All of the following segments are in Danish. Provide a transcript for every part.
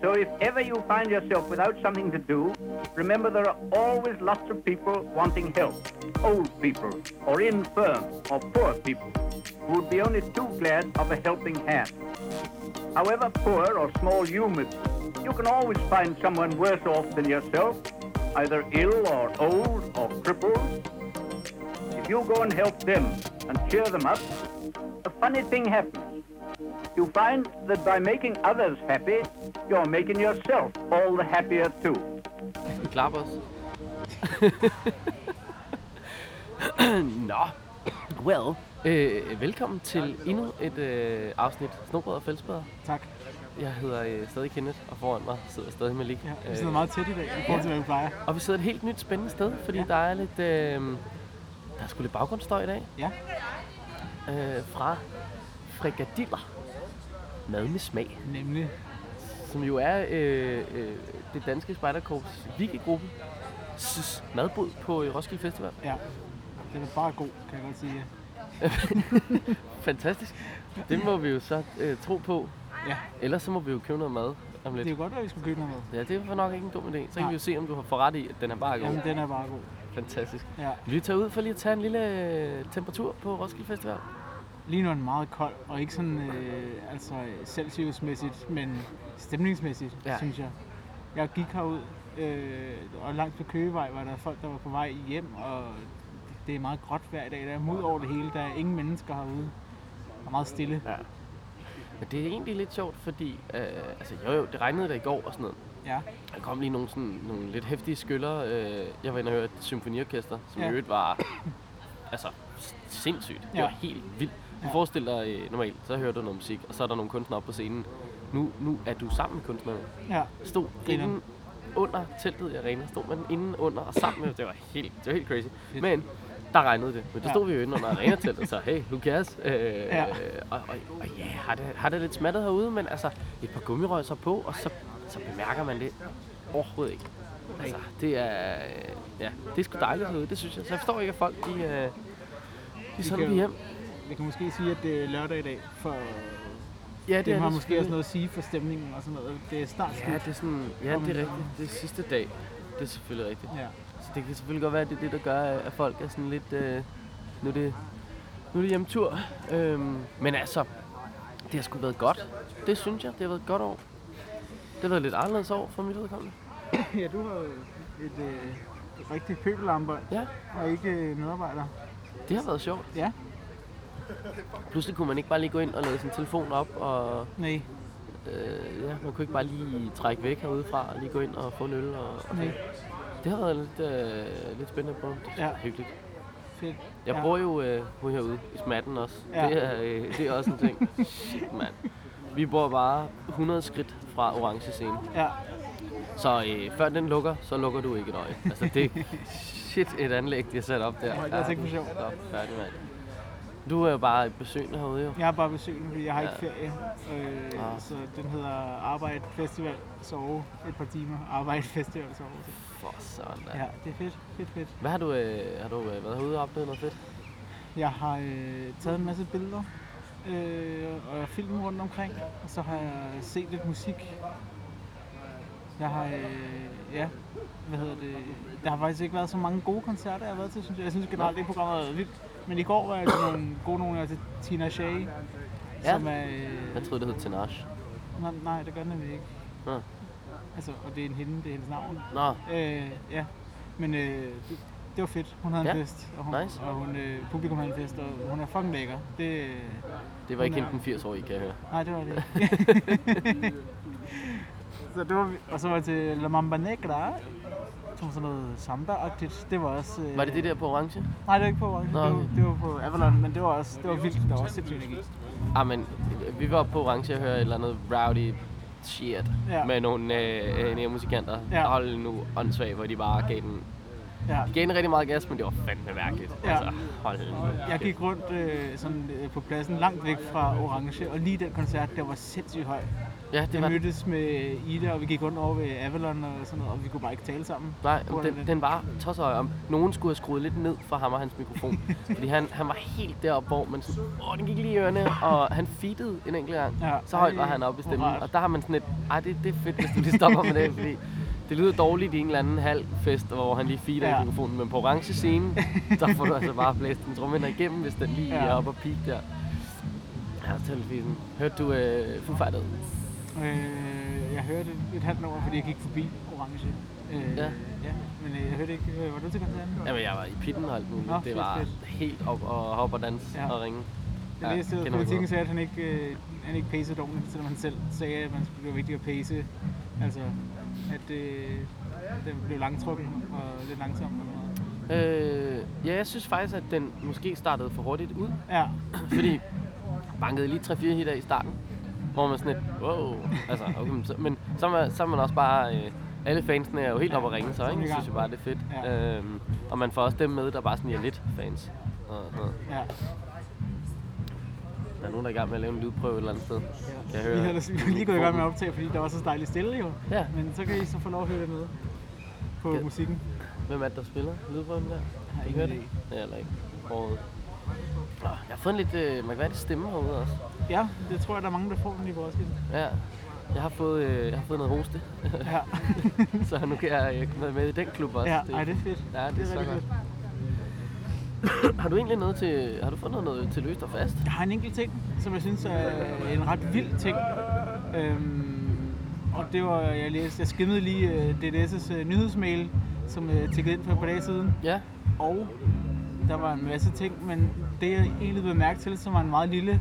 So if ever you find yourself without something to do, remember there are always lots of people wanting help. Old people, or infirm, or poor people, who would be only too glad of a helping hand. However poor or small you may be, you can always find someone worse off than yourself, either ill or old or crippled. You go and help them and cheer them up, a funny thing happens. You find that by making others happy, you're making yourself all the happier too. Klapper os. Nå. Well. Øh, velkommen til endnu et øh, afsnit Snobrød og Fællesbæder. Tak. Jeg hedder øh, stadig Kenneth, og foran mig sidder stadig Malik. Ja, vi sidder meget tæt i dag, i forhold til, hvad vi plejer. Og vi sidder et helt nyt spændende sted, fordi ja. der er lidt... Øh, der er sgu lidt baggrundsstøj i dag. Ja. Øh, fra frikadiller. Mad med smag. Nemlig. Som jo er øh, øh, det danske spejderkorps Vigegruppe madbud på øh, Roskilde Festival. Ja. Den er bare god, kan jeg godt sige. Fantastisk. Det må vi jo så øh, tro på. Ja. Ellers så må vi jo købe noget mad om lidt. Det er godt, at vi skulle købe noget mad. Ja, det var nok ikke en dum idé. Så kan Nej. vi jo se, om du har fået ret i, at den er bare god. Jamen, den er bare god. Fantastisk. Ja. Vi tager ud for lige at tage en lille øh, temperatur på Roskilde Festival. Lige nu er den meget kold, og ikke sådan øh, altså Celsius-mæssigt, men stemningsmæssigt, Ja. synes jeg. Jeg gik herud, øh, og langt på Køgevej var der folk, der var på vej hjem, og det er meget gråt hver dag. Der er mud over det hele, der er ingen mennesker herude. Er meget stille. Ja. Men det er egentlig lidt sjovt, fordi øh, altså, jo, jo, det regnede der i går og sådan noget. Ja, Der kom lige nogle, sådan, nogle lidt hæftige skyller. Øh, jeg var inde og høre et symfoniorkester, som ja. I øvrigt var altså, sindssygt. Det Ja. var helt vildt. Du Ja. forestiller dig øh, normalt, så hører du noget musik, og så er der nogle kunstnere på scenen. Nu, nu er du sammen med kunstnerne. ja. Stod inden under teltet i arena, stod man inden under og sammen med, det var helt, det var helt crazy. Men der regnede det, men der Ja. stod vi jo inde under arena-teltet, så hey, who cares? Øh, Ja. og, og, og, ja, har det, har det lidt smattet herude, men altså et par gummirøjser på, og så, så bemærker man det overhovedet ikke. Altså, det er, øh, ja, det er sgu dejligt herude, det synes jeg. Så jeg forstår ikke, at folk, de, øh, de sådan kan lige hjem. Vi kan måske sige, at det er lørdag i dag, for Ja, det, det har det måske også noget at sige for stemningen og sådan noget. Det er snart Ja, det er sådan, ja, det er rigtigt. Det er sidste dag. Det er selvfølgelig rigtigt. Ja. Det kan selvfølgelig godt være, at det er det, der gør, at folk er sådan lidt... Øh, nu, er det, nu er det hjemtur. Øhm, men altså, det har sgu været godt. Det synes jeg. Det har været et godt år. Det har været lidt anderledes år for mit vedkommende. ja, du har et, øh, rigtigt pøbelarmbånd Ja, og ikke øh, medarbejder. det har været sjovt. Ja, Pludselig kunne man ikke bare lige gå ind og lade sin telefon op, og nej, øh, ja, man kunne ikke bare lige trække væk herudefra og lige gå ind og få en øl. Og, og nej. Det har været lidt, øh, lidt spændende på. Det er Ja. hyggeligt. Fedt. Jeg Ja. bor jo øh, ude herude i smatten også. Ja. Det, er, øh, det er også en ting. Shit, mand. Vi bor bare 100 skridt fra orange scene. Ja, Så øh, før den lukker, så lukker du ikke et øje. Altså det shit et anlæg, de har sat op der. Hold da, altså ikke for sjov. Stop, færdig, mand. Du er jo bare besøgende herude jo. jeg er bare besøgende, fordi jeg har ikke Ja. ferie. Øh, Ah. Så den hedder Arbejde Festival, sove et par timer. Arbejde Festival, sove. For sådan, mand. Ja, det er fedt, fedt, fedt. Hvad har du, øh, har du øh, været herude og oplevet noget fedt? Jeg har øh, taget en masse billeder øh, og film rundt omkring, og så har jeg set lidt musik. Jeg har, øh, ja, hvad hedder det, der har faktisk ikke været så mange gode koncerter, jeg har været til, synes jeg. Jeg synes generelt, det programmet har været vildt. Men i går var jeg til nogle gode nogle, jeg til Tina Shea, Ja. som er... Øh, Jeg troede, det hed Tinage. nej, nej, det gør den nemlig ikke. Nå. Altså, og det er en hende, det er hendes navn. Nå, Øh, ja, men øh, det, det var fedt. Hun havde en Ja. fest, og, hun, Nice. og hun, øh, publikum havde en fest, og hun er fucking lækker. Det, det var ikke hende den 80-årige, kan jeg høre. Nej, det var det så det var, og så var jeg til La Mamba Negra, som sådan noget samba-agtigt. Det var også... Øh, Var det det der på orange? Nej, det var ikke på Orange. Nå, Det, var, okay. det var på Avalon, men det var også det var vildt. Der var også sindssygt energi. Ah, men øh, vi var på orange og hørte et eller andet rowdy shit Ja. med nogle øh, øh, musikanter. Ja. Hold nu åndssvagt, hvor de bare gav den Ja. De gav rigtig meget gas, men det var fandme mærkeligt. Ja. Altså, hold Jeg gik rundt øh, sådan, øh, på pladsen langt væk fra Orange, og lige den koncert, der var sindssygt høj. Ja, det Jeg var... mødtes med Ida, og vi gik rundt over ved Avalon og sådan noget, og vi kunne bare ikke tale sammen. Nej, den, den var toshøj, og nogen skulle have skruet lidt ned for ham og hans mikrofon. fordi han, han var helt deroppe, hvor man sådan, åh, den gik lige i ørerne, og han feedede en enkelt gang. Ja. Så højt var han oppe i stemmen, og der har man sådan et, ej, det, det er fedt, hvis du lige stopper med det, fordi det lyder dårligt i en eller anden halv fest, hvor han lige feeder Ja. i mikrofonen, men på orange scene, der får du altså bare blæst en trumvinder igennem, hvis den lige Ja. er oppe og peak der. Ja, telefonisen. Hørte du øh, Foo Fighters? Øh, jeg hørte et, halvt nummer, fordi jeg gik forbi Orange. Øh, Ja. ja. Men øh, jeg hørte ikke, øh, var du til koncerten? Jamen, jeg var i pitten og alt muligt. Nå, det var fedt. helt op og hoppe og danse Ja. og ringe. Jeg Ja, læste, at politikken sagde, at han ikke, øh, han ikke pacede ordentligt, selvom han selv sagde, at man skulle- var vigtigt at pace. Altså, at øh, den blev langtrukken og lidt langsom. Øh, ja, jeg synes faktisk, at den måske startede for hurtigt ud. Ja, Fordi bankede lige 3-4 hit af i starten. Hvor man sådan lidt, wow. Altså, okay, men, så, men så er, man, så er man også bare... Øh, alle fansene er jo helt Ja, oppe at ringe, så ikke? gang. synes jeg bare, det er fedt. Ja. Øhm, og man får også dem med, der bare sådan er lidt fans. Og, og, ja. der er nogen, der er i gang med at lave en lydprøve et eller andet sted. Kan jeg høre? Vi har lige gået i gang med at optage, fordi der var så dejligt stille jo. Ja. Men så kan I så få lov at høre det med på Okay. musikken. Hvem er det, der spiller lydprøven der? Jeg har ingen høre det? Ja, eller ikke. Overhovedet. Nå, Jeg har fået en lidt øh, mærkværdig stemme herude også. Ja, det tror jeg, der er mange, der får den i Roskilde. Ja. Jeg har fået, øh, jeg har fået noget hoste, Ja, så nu kan jeg øh, komme med i den klub også. ja ej, det er fedt. Ja, det, det er, så godt. fedt. Har du egentlig noget til, har du fået noget, noget til løst og fast? Jeg har en enkelt ting, som jeg synes er en ret vild ting. Øhm, og det var, jeg læste, jeg skimmede lige uh, DDS' uh, nyhedsmail, som uh, tikkede ind for et par dage siden. Ja. Og der var en masse ting, men det jeg egentlig blev mærke til, som var en meget lille,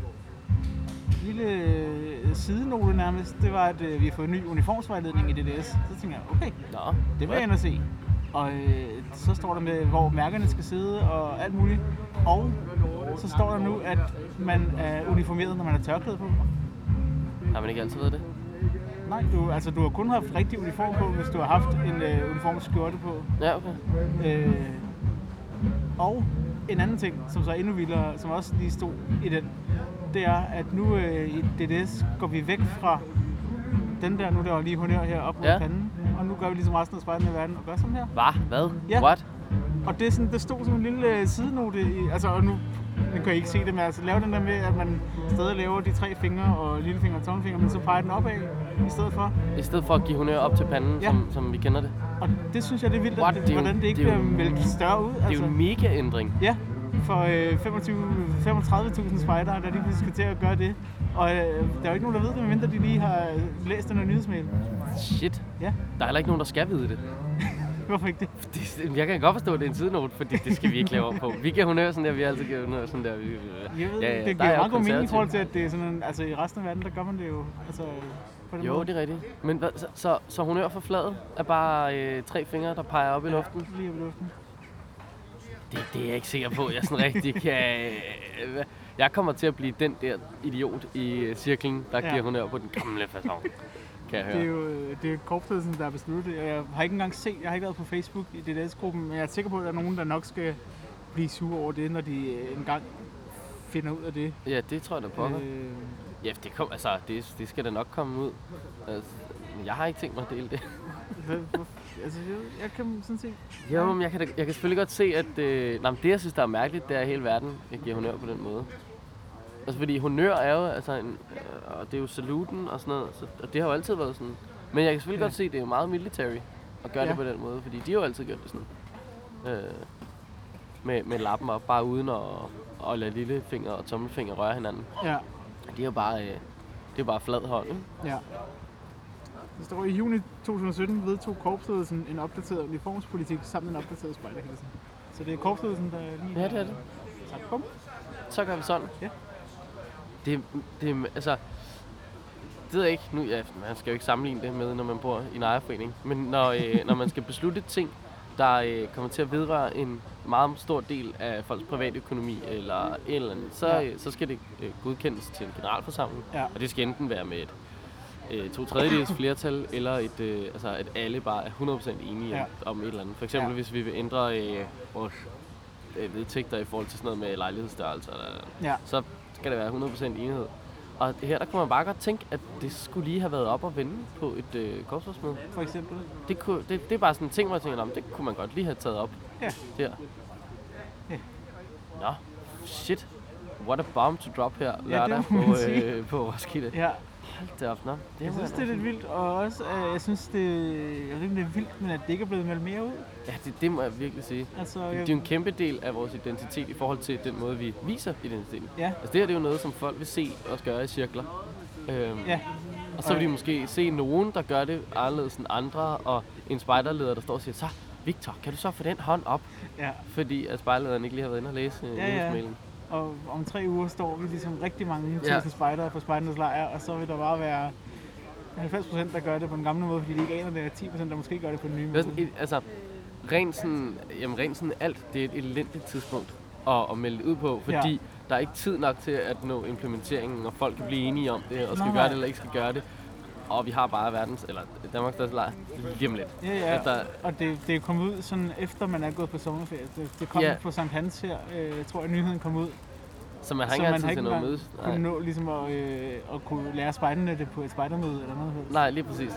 lille øh, sidenote nærmest, det var, at øh, vi har fået en ny uniformsvejledning i DDS. Så tænkte jeg, okay, Nå, det vil jeg ind og se. Og øh, så står der med, hvor mærkerne skal sidde og alt muligt. Og så står der nu, at man er uniformeret, når man har tørklæde på. Har man ikke altid været det? Nej, du, altså, du har kun haft rigtig uniform på, hvis du har haft en øh, uniformskjorte på. Ja, okay. Øh, og en anden ting, som så er endnu vildere, som også lige stod i den, det er, at nu øh, i DDS går vi væk fra den der, nu der var lige honør her op mod Ja. panden, og nu gør vi ligesom resten af spejderne i verden og gør sådan her. Hvad? Hvad? Ja. What? Og det, er sådan, det stod som en lille øh, sidenote, i, altså og nu, nu kan I ikke se det, men altså lave den der med, at man stadig laver de tre fingre og lillefinger og tommelfinger, men så peger den opad i stedet for. I stedet for at give honør op til panden, Ja. som, som vi kender det. Og det synes jeg, det er vildt, What? at, Det jo- hvordan det ikke det er jo- bliver meldt større ud. Det er jo en mega ændring. Ja, for øh, 25 35.000 spejdere, der lige pludselig skal til at gøre det. Og øh, der er jo ikke nogen, der ved det, medmindre de lige har læst den her nyhedsmail. Shit. Ja, Der er heller ikke nogen, der skal vide det. hvorfor ikke det? det jeg kan godt forstå, at det er en sidenote, fordi det skal vi ikke lave om på. Vi giver honør sådan der, vi har altid givet honør sådan der. Vi, Jeg ved, Ja, ja, det er giver meget god mening i forhold til, at det er sådan en, altså i resten af verden, der gør man det jo altså, på den Jo, måde. det er rigtigt. Men hvad, så, så, så honør for fladet er bare øh, tre fingre, der peger op i luften? Lige op i luften. Det, det er jeg ikke sikker på, jeg sådan rigtig kan... øh, Jeg kommer til at blive den der idiot i øh, cirklen, der Ja. giver honør på den gamle façon. Kan jeg Det er høre. jo øh, det er korpsledelsen, der har besluttet det. Jeg har ikke engang set, jeg har ikke været på Facebook i DDS-gruppen, men jeg er sikker på, at der er nogen, der nok skal blive sure over det, når de øh, engang finder ud af det. Ja, det tror jeg da på. Øh. Ja, det, kom, altså, det, det skal da nok komme ud. Altså, jeg har ikke tænkt mig at dele det. altså, jeg, jeg kan sådan set... Jo, men jeg kan, da, jeg kan selvfølgelig godt se, at øh, nej, men det, jeg synes, der er mærkeligt, det er, at hele verden giver honør på den måde. Altså, fordi honør er jo, altså, en, øh, og det er jo saluten og sådan noget, så, og det har jo altid været sådan. Men jeg kan selvfølgelig Ja. godt se, at det er jo meget military at gøre ja. Det på den måde, fordi de har jo altid gjort det sådan. Øh, med, med lappen op, bare uden at, at lade lillefinger og tommelfinger røre hinanden. Ja, De er jo bare, øh, det er bare flad hånd, ikke? ja. Der står i juni 2017 vedtog korpsledelsen en opdateret uniformspolitik samt en opdateret spejderhilsen. Så det er korpsledelsen, der lige Ja, det er det. sagt, bum. Så gør vi sådan. Ja. Det, det, altså, det ved jeg ikke. Nu, ja, man skal jo ikke sammenligne det med, når man bor i en ejerforening. Men når, øh, når man skal beslutte ting, der øh, kommer til at vedrøre en meget stor del af folks privatøkonomi eller et eller andet, så, Ja. øh, så skal det øh, godkendes til en generalforsamling. Ja. Og det skal enten være med et, øh, to tredjedels flertal, eller et, øh, altså, at alle bare er 100% enige Ja. om et eller andet. For eksempel, Ja. hvis vi vil ændre øh, vores øh, vedtægter i forhold til sådan noget med lejlighedsstørrelse, eller, Ja. så skal der være 100% enighed. Og her der kunne man bare godt tænke, at det skulle lige have været op og vende på et øh, korpsrådsmøde. For eksempel. Det, kunne, det, det er bare sådan en ting, hvor jeg tænker, "Nå, men det kunne man godt lige have taget op Ja. der. Ja. Nå, shit. What a bomb to drop her Ja, det lørdag man på, øh, på Roskilde. Ja, Hold da op, nå. Det jeg synes, det er lidt vildt, og også, øh, jeg synes, det, jeg ved om det er vildt, men at det ikke er blevet meldt mere ud. Ja, det, det må jeg virkelig sige. Altså, Det er jeg, jo en kæmpe del af vores identitet i forhold til den måde, vi viser identiteten. ja, Altså det her det er jo noget, som folk vil se os gøre i cirkler. Øhm, ja, Og så vil de måske se nogen, der gør det anderledes end andre, og en spejderleder, der står og siger, så Victor, kan du så få den hånd op? ja. Fordi at spejderlederen ikke lige har været inde og læse øh, Ja, ja. nyhedsmailen. Og om tre uger står vi ligesom rigtig mange Ja. tusind spejdere på spejdernes lejr, og så vil der bare være 90 procent, der gør det på den gamle måde, fordi de ikke aner det, og 10 procent, der måske gør det på den nye Det er måde. sådan, altså, rent sådan, jamen, rent sådan alt, det er et elendigt tidspunkt at, at melde ud på, fordi Ja. der er ikke tid nok til at nå implementeringen, og folk kan blive enige om det, og skal Nej, gøre nej. det eller ikke skal gøre det. Og vi har bare verdens, eller Danmarks største lejr, lige om lidt. Ja, ja, At der, og det, det er kommet ud sådan efter man er gået på sommerferie. Det, det kom Ja. på Sankt Hans her, øh, jeg tror jeg nyheden kom ud. så man har ikke altid til noget mødes. Kunne nå ligesom at, øh, at kunne lære spejderne det på et spejdermøde eller noget. Nej, lige præcis.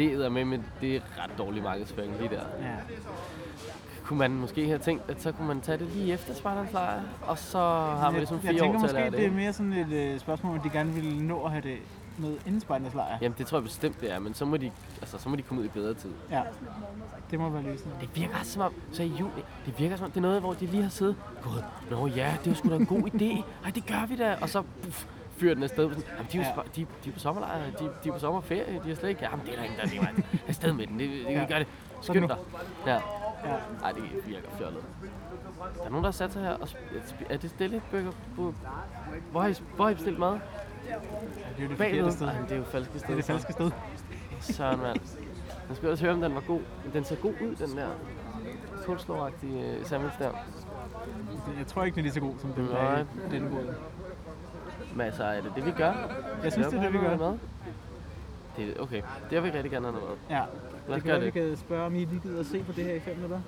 Det er med, men det er ret dårlig markedsføring lige der. Ja. Kunne man måske have tænkt, at så kunne man tage det lige efter Spartans lejr, og så har man jeg, ligesom jeg fire tænker år til at måske, lære det er det. mere sådan et øh, spørgsmål, om de gerne ville nå at have det med inden spejdernes lejr. Jamen det tror jeg bestemt det er, men så må de, altså, så må de komme ud i bedre tid. Ja, det må være løsningen. Det virker også som om, så i juni, det virker som om, det er noget, hvor de lige har siddet, Gud, nå ja, det er sgu da en god idé, ej det gør vi da, og så puff, fyrer den afsted, sådan, jamen de er, jo de, de er på sommerlejr, de, de er på sommerferie, de er slet ikke, jamen det er der ingen, der er det. Afsted med den, det, det, Ja. gør det. Skynd dig. Ja. Ja. Ej, det virker fjollet. Der er nogen, der har sat sig her og er det stille burger? Hvor har I, hvor har I bestilt mad? Det er jo det forkerte sted. Ej, det er jo falske sted. Det er det falske sted. Søren, mand. Man skal også høre, om den var god. Den ser god ud, den der kulslåragtige øh, sandwich der. Jeg tror ikke, den er lige så god som den Nej. den måde. Men altså, er det det, vi gør? Jeg synes, det er det, vi gør. Mad? Det er, okay, det vil vi rigtig gerne have noget mad. Ja. Lad os Det gøre være, vi det. kan spørge, om I lige gider at se på det her i fem minutter.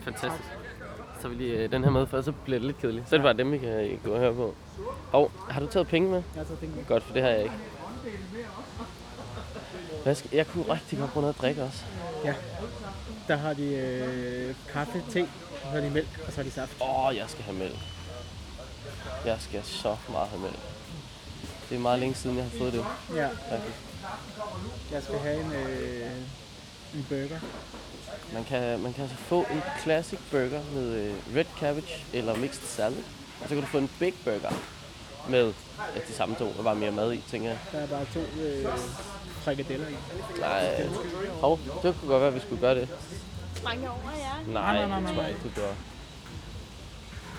Fantastisk. Så vil lige øh, den her med, for så bliver det lidt kedeligt. Så er det bare dem, vi kan øh, gå og høre på. Og har du taget penge med? Jeg har taget penge med. Godt, for det har jeg ikke. Hvad skal, jeg kunne rigtig godt bruge noget at drikke også. Ja. Der har de øh, kaffe, te, så har de mælk, og så har de saft. Åh, oh, jeg skal have mælk. Jeg skal så meget have mælk. Det er meget længe siden, jeg har fået det, Ja, faktisk. jeg skal have en, øh, en burger. Man kan, man kan altså få en classic burger med øh, red cabbage eller mixed salad. Og så kan du få en big burger med ja, de samme to, og bare mere mad i, tænker jeg. Der er bare to øh, frikadeller i. Nej, hov, det kunne godt være, at vi skulle gøre det. Sprang over jer? Nej, nej, nej, det tror nej. jeg ikke, du gjorde.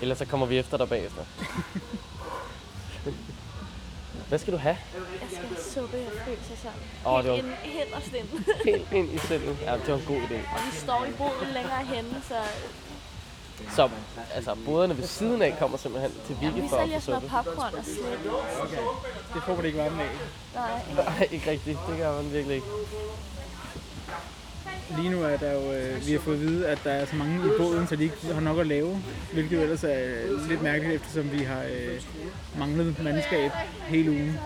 Ellers så kommer vi efter dig bagefter. Hvad skal du have? Jeg skal have suppe, jeg fryser sammen. Åh, det var- Helt ind, helt ind. Helt ind i selvet. Ja, det var en god idé. Og vi står i boden længere henne, så Så altså, boderne ved siden af kommer simpelthen til Vicky vi for at sælger få sådan suppe. noget popcorn og slik. Det får man ikke varme af. Nej, Nej, ikke rigtigt. Det gør man virkelig ikke. Lige nu er der jo, øh, vi har fået at vide, at der er så mange i båden, så de ikke har nok at lave. Hvilket jo ellers er øh, lidt mærkeligt, eftersom vi har øh, manglet mandskab hele ugen.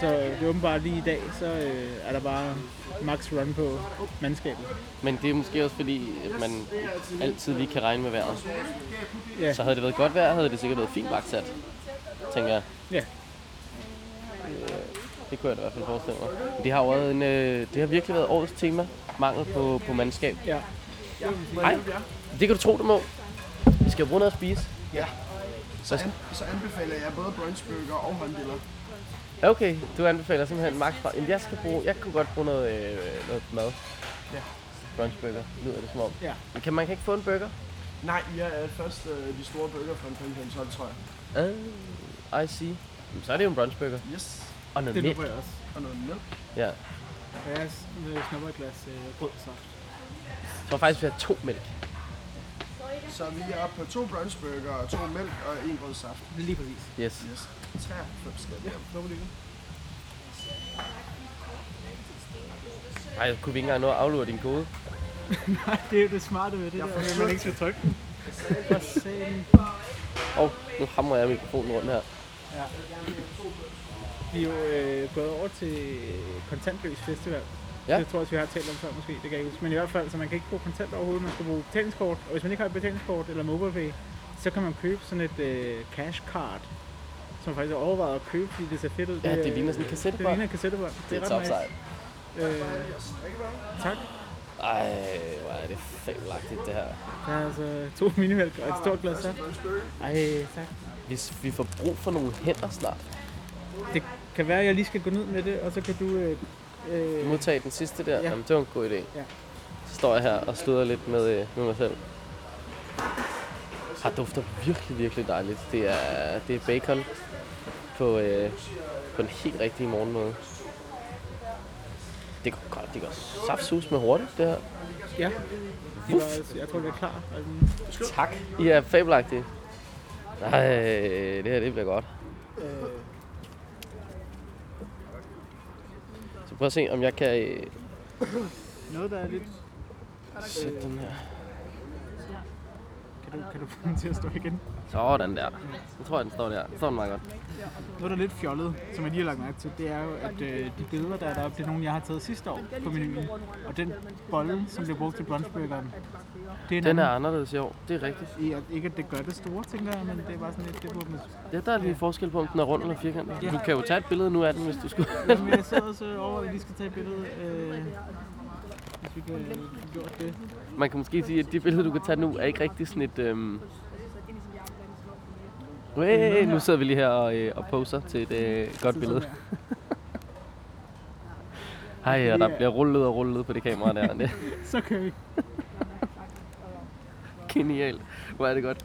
Så det er åbenbart lige i dag, så øh, er der bare max run på mandskabet. Men det er måske også fordi, at man altid lige kan regne med vejret. Ja, Så havde det været godt vejr, havde det sikkert været fint vagtsat. Tænker jeg. ja. Det kunne jeg da i hvert fald forestille mig. Det har, været en, øh, det har virkelig været årets tema. Mangel på, på mandskab. ja. Nej, det kan du tro, du må. Vi skal jo bruge noget at spise. Ja. Så, an, så anbefaler jeg både brunchburger og hånddiller. Okay, du anbefaler simpelthen max fra. Jamen, jeg, skal bruge, jeg kunne godt bruge noget, øh, noget mad. Ja. Brunchburger, lyder det som om. Ja. Men kan, man kan ikke få en burger? Nej, jeg er først øh, de store burger fra en penge 12, tror jeg. Uh, I see. Jamen, så er det jo en brunchburger. Yes. Og noget Det mælk. jeg også. Og noget mælk. Ja. Og jeg snupper et glas øh, rød saft. Jeg tror faktisk, vi har to mælk. Så vi er oppe på to brunchburger, to mælk og en rød saft. Lige præcis. Yes. Yes. 93 skal det. Ja, hvorfor det Ej, kunne vi ikke engang nå at aflure din kode? Nej, det er jo det smarte ved det der, at man ikke skal trykke den. Satan. Og nu hamrer jeg mikrofonen rundt her. Ja. Vi er jo øh, gået over til kontantløs festival. Ja. Det tror jeg også, vi har talt om før måske, det kan jeg ikke. Men i hvert fald, så man kan ikke bruge kontant overhovedet, man skal bruge betalingskort. Og hvis man ikke har et betalingskort eller MobilePay, så kan man købe sådan et øh, cash card, som faktisk er overvejet at købe, fordi det ser fedt ud. Ja, det er- ligner sådan en Det kassettebånd. ligner en kassettebånd. Det er ret top nice. sejt. Øh, tak. Ej, hvor er det fabelagtigt det her. Der er altså to minimælk og et stort glas saft. Ej, tak. Hvis vi får brug for nogle hænder snart, Det kan være, at jeg lige skal gå ned med det, og så kan du... Øh, øh, modtage den sidste der, Ja. Jamen, det var en god idé. Ja. Så står jeg her og sluder lidt med, øh, med mig selv. Har dufter virkelig, virkelig dejligt. Det er, det er bacon på, øh, på den helt rigtige morgenmåde. Det går godt, det går saftsus med hurtigt, det her. ja. De var, jeg tror, vi er klar. Altså, Tak. I er fabelagtige. Nej, det her det bliver godt. øh, Så prøv at se, om jeg kan øh, noget, der er lidt... sætte den her. Kan du, kan du få den til at stå igen? Sådan der. Jeg tror, den står der. Den står den meget godt. Noget, der er lidt fjollet, som jeg lige har lagt mærke til, det er jo, at øh, de billeder, der er deroppe, det er nogle, jeg har taget sidste år på menuen. Og den bolle, som bliver brugt til brunchburgeren, det er en Den er anderledes i år. Det er rigtigt. I- Ikke, at det gør det store, tænker jeg, men det er bare sådan lidt, det burde man... Ja, der er lige forskel på, om den er rund eller firkantet. Du kan jo tage et billede nu af den, hvis du skulle. Jamen, jeg sidder også over, at vi skal tage et billede, øh, hvis vi kan få gjort det. Man kan måske sige, at de billeder, du kan tage nu, er ikke rigtig sådan et... Øhm... Hey, nu sidder vi lige her og, øh, og poser til et øh, godt billede. Hej, og der bliver rullet og rullet på det kamera der. Er Så kan vi. genialt. Hvor er det godt.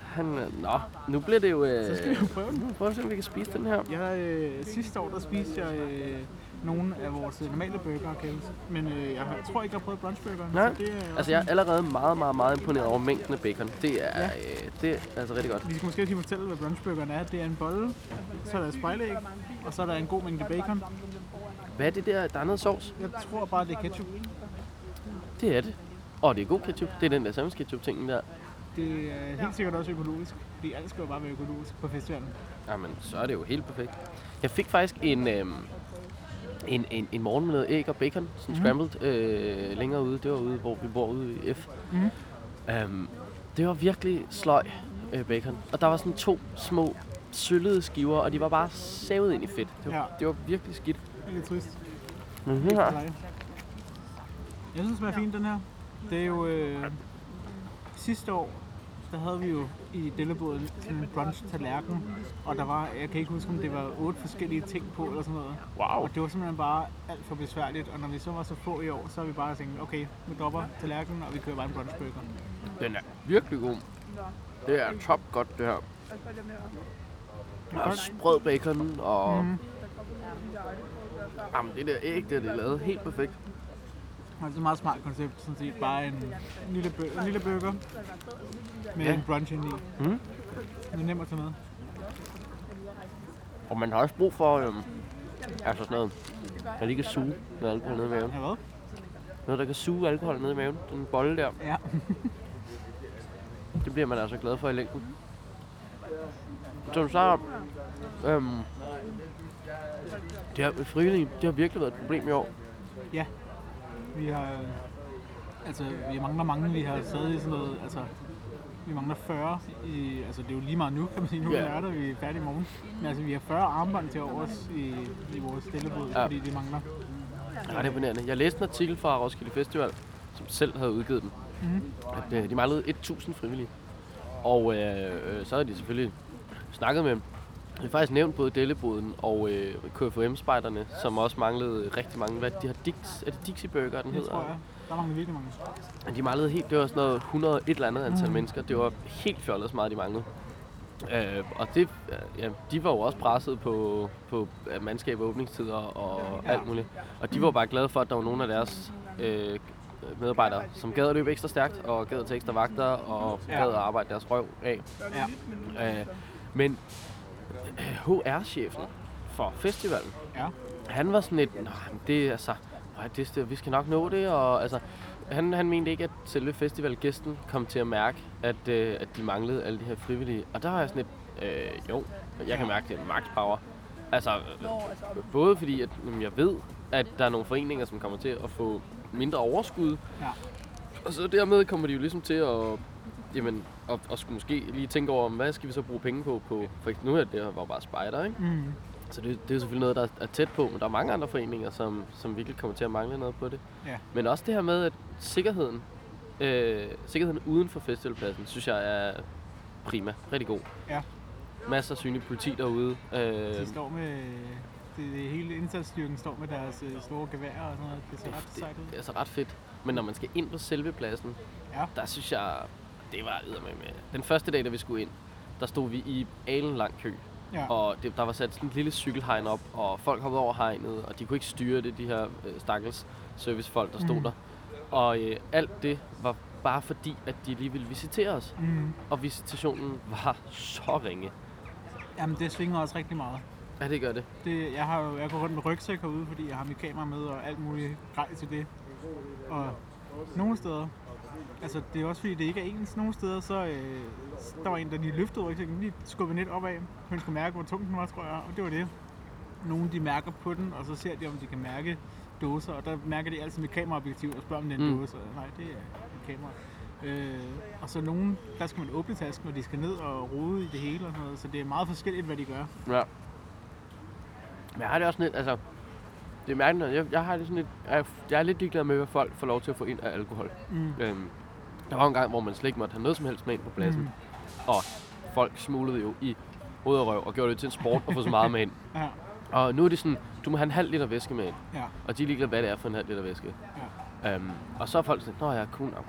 Han, øh, nå, nu bliver det jo... Øh, Så skal vi jo prøve den. vi at se, om vi kan spise den her. Jeg, øh, sidste år, der spiste jeg øh, nogle af vores øh, normale burger, huske. Men øh, jeg, tror ikke, jeg har prøvet brunchburgeren. Nej, så det er Altså, jeg er allerede meget, meget, meget imponeret over mængden af bacon. Det er, Ja. øh, det er altså rigtig godt. Vi skal måske lige fortælle, hvad brunchburgeren er. Det er en bolle, så er der spejlæg, og så er der en god mængde bacon. Hvad er det der? Der er noget sovs. Jeg tror bare, det er ketchup. Det er det. Og det er god ketchup. Det er den der sandwich ketchup tingen der. Det er helt sikkert også økologisk, fordi alt skal jo bare være økologisk på festivalen. Jamen, så er det jo helt perfekt. Jeg fik faktisk en, øhm, en, en, en morgen med noget æg og bacon, sådan Mhm. scrambled, øh, længere ude. Det var ude, hvor vi bor ude i F. Mhm. Øhm, det var virkelig sløj øh, bacon. Og der var sådan to små søllede skiver, og de var bare savet ind i fedt. Det var, Ja. det var virkelig skidt. Det er lidt trist. Men Ikke her. Jeg synes, den er fin, den her. Det er jo... Øh, sidste år, der havde vi jo i Dellebåden sådan en brunch tallerken, og der var, jeg kan ikke huske, om det var otte forskellige ting på eller sådan noget. wow. Og det var simpelthen bare alt for besværligt, og når vi så var så få i år, så har vi bare tænkt, okay, vi dropper tallerkenen, og vi kører bare en brunchburger. Den er virkelig god. Det er top godt, det her. Og sprød bacon, og... Mhm. Jamen, det der æg, der det er lavet helt perfekt. Og det er et meget smart koncept, sådan set. Bare en lille, bø- en lille burger med Ja. en brunch ind i. Mhm. Det er nemt at tage med. Og man har også brug for, øhm, altså sådan noget, der lige kan suge noget alkohol ned i maven. Ja, hvad? Noget, der kan suge alkohol ned i maven. Den bolle der, Ja. det bliver man altså glad for i længden. Som sagde, øhm, det her med frivillige, det har virkelig været et problem i år. Ja. Vi har... Altså, vi mangler mange. Vi har stadig sådan noget... Altså, vi mangler 40 i... Altså, det er jo lige meget nu, kan man sige. Nu er Ja. lørdag, vi er færdige i morgen. Men altså, vi har 40 armbånd til overs i, i vores stillebod, Ja. ja. fordi vi mangler. Det er imponerende. Jeg læste en artikel fra Roskilde Festival, som selv havde udgivet den, Mhm. at øh, de manglede 1000 frivillige. Og øh, øh, så har de selvfølgelig snakket med dem. De har faktisk nævnt både Delleboden og øh, KFM-spejderne, som også manglede rigtig mange. Hvad de har Dix, er det Dixie Burger, den hedder? tror jeg. Der mangler virkelig mange. Men De manglede helt, det var sådan noget 100 et eller andet antal Mm. mennesker. Det var helt fjollet så meget, de manglede. Øh, og det, øh, ja, de var jo også presset på, på øh, mandskab og åbningstider og Ja. alt muligt. Og de var bare glade for, at der var nogle af deres øh, medarbejdere, som gad at løbe ekstra stærkt og gad at tage ekstra vagter og Ja. gad at arbejde deres røv af. Ja. Øh, men øh, HR-chefen for festivalen, Ja. han var sådan lidt, men det er altså, Nej, det, det, vi skal nok nå det, og altså, han, han mente ikke, at selve festivalgæsten kom til at mærke, at, øh, at de manglede alle de her frivillige. Og der har jeg sådan et, øh, jo, jeg kan mærke det, max power. Altså, øh, både fordi, at jamen, jeg ved, at der er nogle foreninger, som kommer til at få mindre overskud. Ja. Og så dermed kommer de jo ligesom til at, jamen, at, at skulle måske lige tænke over, hvad skal vi så bruge penge på? på for eksempel, nu er det her var bare spejder, ikke? Mm. Så det, det er jo selvfølgelig noget, der er tæt på, men der er mange andre foreninger, som, som virkelig kommer til at mangle noget på det. Ja. Men også det her med, at sikkerheden, øh, sikkerheden uden for festivalpladsen, synes jeg er prima. Rigtig god. Ja. Masser af synlig politi derude. Øh, De står med... Det, det hele indsatsstyrken står med deres øh, store geværer og sådan noget. Det ser ret sejt ud. det er altså ret fedt. Men når man skal ind på selve pladsen, Ja. der synes jeg, det var med. Den første dag, da vi skulle ind, der stod vi i alen lang kø. Ja. Og det, der var sat sådan et lille cykelhegn op, og folk hoppede over hegnet, og de kunne ikke styre det, de her øh, stakkels servicefolk, der stod Mm. der. Og øh, alt det var bare fordi, at de lige ville visitere os. Mm. Og visitationen var så ringe. Jamen, det svinger også rigtig meget. Ja, det gør det. Det, jeg har jo jeg går rundt med rygsæk herude, fordi jeg har mit kamera med og alt muligt grej til det. Og nogle steder, altså det er også fordi det ikke er ens. Nogle steder, så øh, der var en, der lige løftede rygsækken, lige skubbede net opad. Hun skulle mærke, hvor tung den var, tror jeg, og det var det. Nogle de mærker på den, og så ser de, om de kan mærke dåser, og der mærker de altid med kameraobjektiv og spørger, om det er en Mm. dåse. Nej, det er et kamera. Øh, og så nogen, der skal man åbne tasken, og de skal ned og rode i det hele og sådan noget, så det er meget forskelligt, hvad de gør. Ja. Men jeg har det også lidt, altså... Det er mærkeligt, jeg, jeg har det sådan lidt... Jeg, jeg er lidt ligeglad med, hvad folk får lov til at få ind af alkohol. Mm. Øhm, der var en gang, hvor man slet ikke måtte have noget som helst med ind på pladsen. Mm. Og folk smuglede jo i røv og gjorde det til en sport at få så meget med ind. Ja, Og nu er det sådan, du må have en halv liter væske med ind. ja. Og de er ligeglade, hvad det er for en halv liter væske. Ja. Øhm, og så er folk sådan, nå ja, cool nok.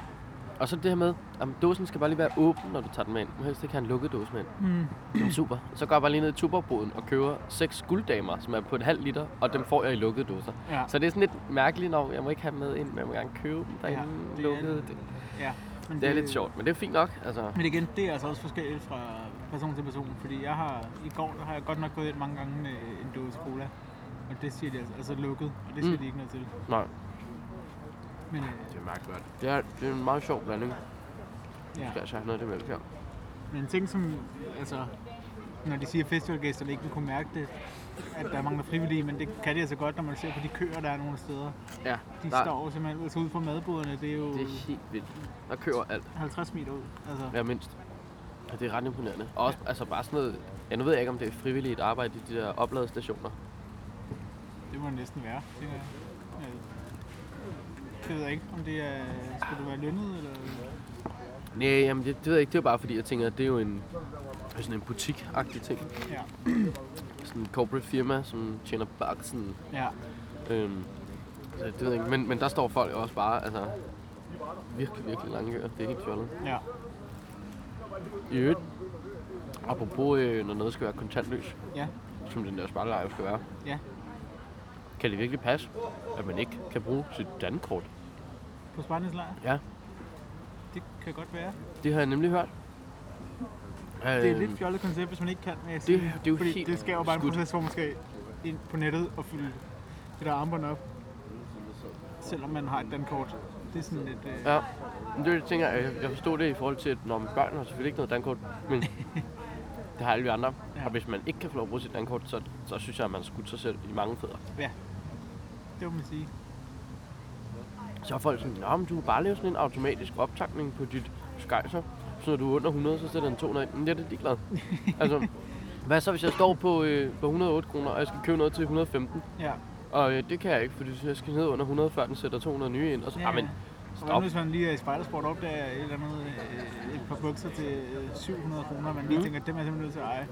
Og så det her med, at dåsen skal bare lige være åben, når du tager den med ind. Du må helst ikke have en lukket dåse med ind. Mm. Det er super. Så går jeg bare lige ned i tuberboden og køber seks gulddamer, som er på en halv liter, og dem får jeg i lukkede dåser. Ja. Så det er sådan lidt mærkeligt, når jeg må ikke have med ind, men jeg må gerne købe dem derinde Ja, er- lukkede. Det, ja. Men det er lidt sjovt, men det er fint nok. Altså, Men igen, det er altså også forskelligt fra person til person, fordi jeg har, i går der har jeg godt nok gået ind mange gange med en dåse cola, og det siger de altså, altså lukket, og det siger Mm. de ikke noget til. nej, Men øh, det er meget godt. Det er, det er en meget sjov blanding. ja. Jeg skal altså have noget af det mælk her. Men en ting som, altså, når de siger, at festivalgæsterne ikke vil kunne mærke det, at der mangler frivillige, men det kan de altså godt, når man ser på de køer, der er nogle steder. Ja, De der, står jo simpelthen altså ude for madboderne, det er jo det er helt vildt. Der kører alt. 50 meter ud. Altså, Ja, mindst. Og det er ret imponerende. Og også, altså bare sådan noget, ja, nu ved jeg ikke, om det er frivilligt arbejde i de der opladestationer. det må det næsten være, tænker jeg. Ja. Det ved jeg ikke, om det er, skal du være lønnet, eller... Nej, jamen det, det ved jeg ikke. Det er bare fordi, jeg tænker, at det er jo en, sådan en butik-agtig ting. Ja, Sådan en corporate firma, som tjener baksen. ja. Øhm, så det ved jeg ikke. Men, men der står folk også bare, altså, virkelig, virkelig lange køer. Det er helt fjollet. ja. I øvrigt, apropos, øh, når noget skal være kontantløs, Ja, som den der spejlelejr skal være, ja. kan det virkelig passe, at man ikke kan bruge sit dankort? På Spartans lejr? Ja, Det kan godt være. det har jeg nemlig hørt. Det er et Øhm, lidt fjollet koncept, hvis man ikke kan, med det- det er jo fordi helt det sker jo bare en skudt. proces, hvor man skal ind på nettet og fylde det der armbånd op. Selvom man har et dankort. Det er sådan lidt... Øh, Ja, men det er det, jeg tænker, jeg, jeg forstod det i forhold til, at når man børn har selvfølgelig ikke noget dankort, men det har alle vi andre. Ja. Og hvis man ikke kan få lov at bruge sit dankort, så, så synes jeg, at man skudt sig selv i mange fødder. det må man sige. Så er folk sådan, men du kan bare lave sådan en automatisk optankning på dit skejser. Så du er under 100, så sætter den 200 ind. Men det er det glad. altså, hvad så hvis jeg står på, øh, på 108 kroner, og jeg skal købe noget til 115? Ja. Og øh, det kan jeg ikke, fordi jeg skal ned under 100, før den sætter 200 nye ind. Og så, ja, men, stop. hvis man lige er i spejdersport op, der er et eller andet, øh, et par bukser til øh, 700 kroner, man lige Mm. tænker, dem er jeg simpelthen nødt til at eje.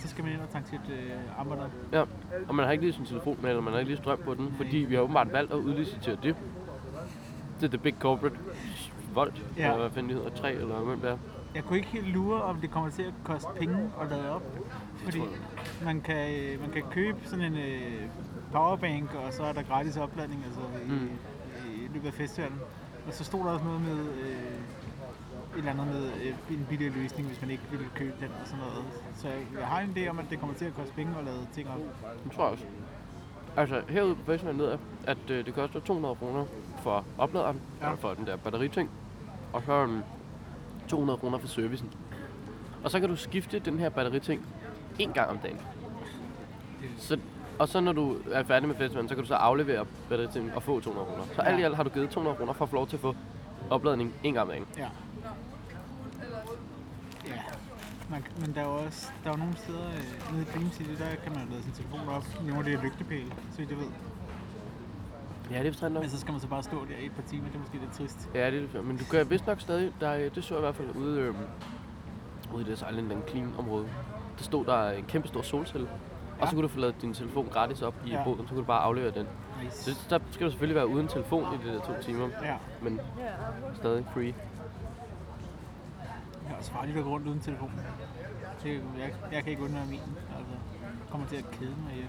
Så skal man ind og tanke sit øh, armbånd op. Ja, og man har ikke lige sin telefon med, eller man har ikke lige strøm på den, fordi vi har åbenbart valgt at udlicitere det. Det er The Big Corporate Volt, Ja. eller hvad fanden det hedder, 3 eller hvad det er. Jeg kunne ikke helt lure, om det kommer til at koste penge at lade op. Fordi man kan, øh, man kan købe sådan en øh, powerbank, og så er der gratis opladning altså i, Mm. i løbet af festivalen. Og så stod der også noget med øh, et eller andet med øh, en billigere løsning, hvis man ikke ville købe den og sådan noget. Så jeg, har en idé om, at det kommer til at koste penge at lade ting op. Det tror jeg også. Altså, herude på festivalen ved jeg, at øh, det koster 200 kroner for opladeren, ja. for den der batteriting, og så um, 200 kroner for servicen. Og så kan du skifte den her batteriting en gang om dagen. Så, og så når du er færdig med festivalen, så kan du så aflevere batteritingen og få 200 kroner. Så alt i Ja. alt har du givet 200 kroner for at få lov til at få opladning en gang om dagen. Ja. Ja. Man, men der er jo også der er jo nogle steder øh, nede i Dream City, der kan man lade sin telefon op i nogle af de her lygtepæle, så vidt jeg ved. Ja, det er forstændigt nok. Men så skal man så bare stå der i et par timer, det er måske lidt trist. Ja, det er det. Men du kan vist nok stadig, der, er- det så jeg i hvert fald ude, øh, ude i det Silent and Clean område. Der stod der en kæmpe stor solcelle. Og så Ja. kunne du få lavet din telefon gratis op i Ja. ja. boden, så kunne du bare aflevere den. Nice. Så der skal du selvfølgelig være uden telefon i de der to timer, Ja, men stadig free. det er også farligt at gå rundt uden telefon. Det, jeg, jeg kan ikke undvære min. Altså, kommer til at kede mig ihjel.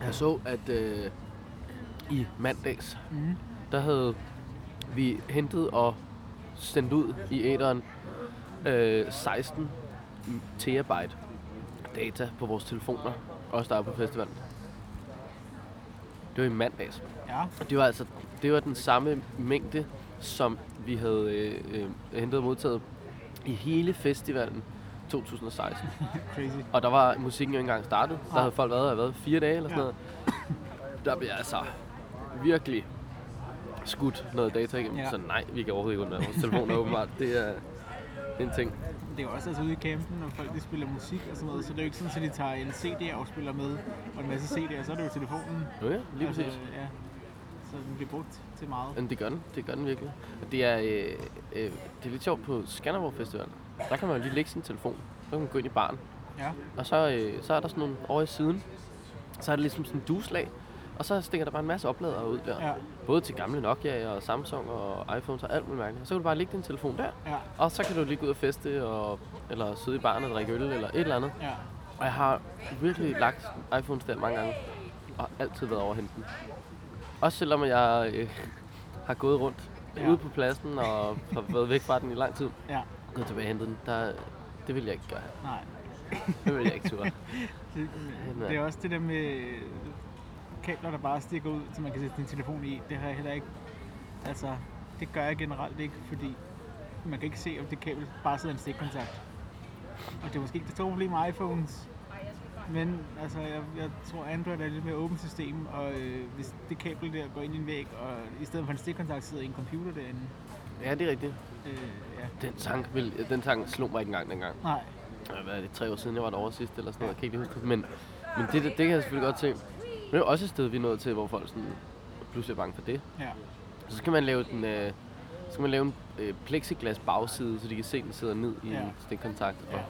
Jeg så, at øh, i mandags, Mm. der havde vi hentet og sendt ud i æderen øh, 16 terabyte data på vores telefoner, også der er på festivalen. Det var i mandags. Ja, det var altså det var den samme mængde, som vi havde øh, øh, hentet og modtaget i hele festivalen 2016. crazy. Og der var musikken jo ikke engang startet. Der havde folk været, været fire dage eller sådan Ja. noget. Der bliver altså virkelig skudt noget data igennem. Ja. Så nej, vi kan overhovedet ikke undvære vores telefoner åbenbart. Det er en ting. Det er jo også altså ude i campen, når folk de spiller musik og sådan noget, så det er jo ikke sådan, at de tager en CD-afspiller med og en masse CD'er, så er det jo telefonen. Ja, lige præcis. ja. Så den bliver brugt til meget. Men det gør den, det gør den virkelig. Og det er, øh, øh, det er lidt sjovt på Skanderborg Festival. Der kan man jo lige lægge sin telefon. Så kan man gå ind i baren. Ja, Og så, øh, så er der sådan nogle over i siden. Så er det ligesom sådan en duslag. Og så stikker der bare en masse opladere ud der. ja, Både til gamle Nokia og Samsung og iPhones og alt muligt mærkeligt. Så kan du bare lægge din telefon der. ja, Og så kan du lige gå ud og feste, og, eller sidde i baren og drikke øl, eller et eller andet. ja. Og jeg har virkelig lagt iPhones der mange gange, og altid været over at hente den. Også selvom jeg øh, har gået rundt Ja. ude på pladsen og har været væk fra den i lang tid. Ja, Gået tilbage og hentet den. Der, det vil jeg ikke gøre. nej. Det vil jeg ikke turde. Det, det er også det der med kabler, der bare stikker ud, så man kan sætte sin telefon i. Det har jeg heller ikke... Altså, det gør jeg generelt ikke, fordi man kan ikke se, om det kabel bare sidder i en stikkontakt. Og det er måske ikke det store problem med iPhones. Men altså, jeg, jeg tror, Android er et lidt mere åbent system, og øh, hvis det kabel der går ind i en væg, og i stedet for en stikkontakt sidder i en computer derinde, Ja, det er rigtigt. øh, ja, Den sang, vil, den sang slog mig ikke engang dengang. nej, Hvad er det, tre år siden jeg var derovre sidst eller sådan noget, jeg kan ikke huske det. Men, men det, det, det, kan jeg selvfølgelig godt se. Men det er også et sted, vi er nået til, hvor folk sådan, pludselig er bange for det. ja, Så skal man lave den, øh, så skal man lave en øh, plexiglas bagside, så de kan se, den sidder ned i Ja. en stikkontakt. Og,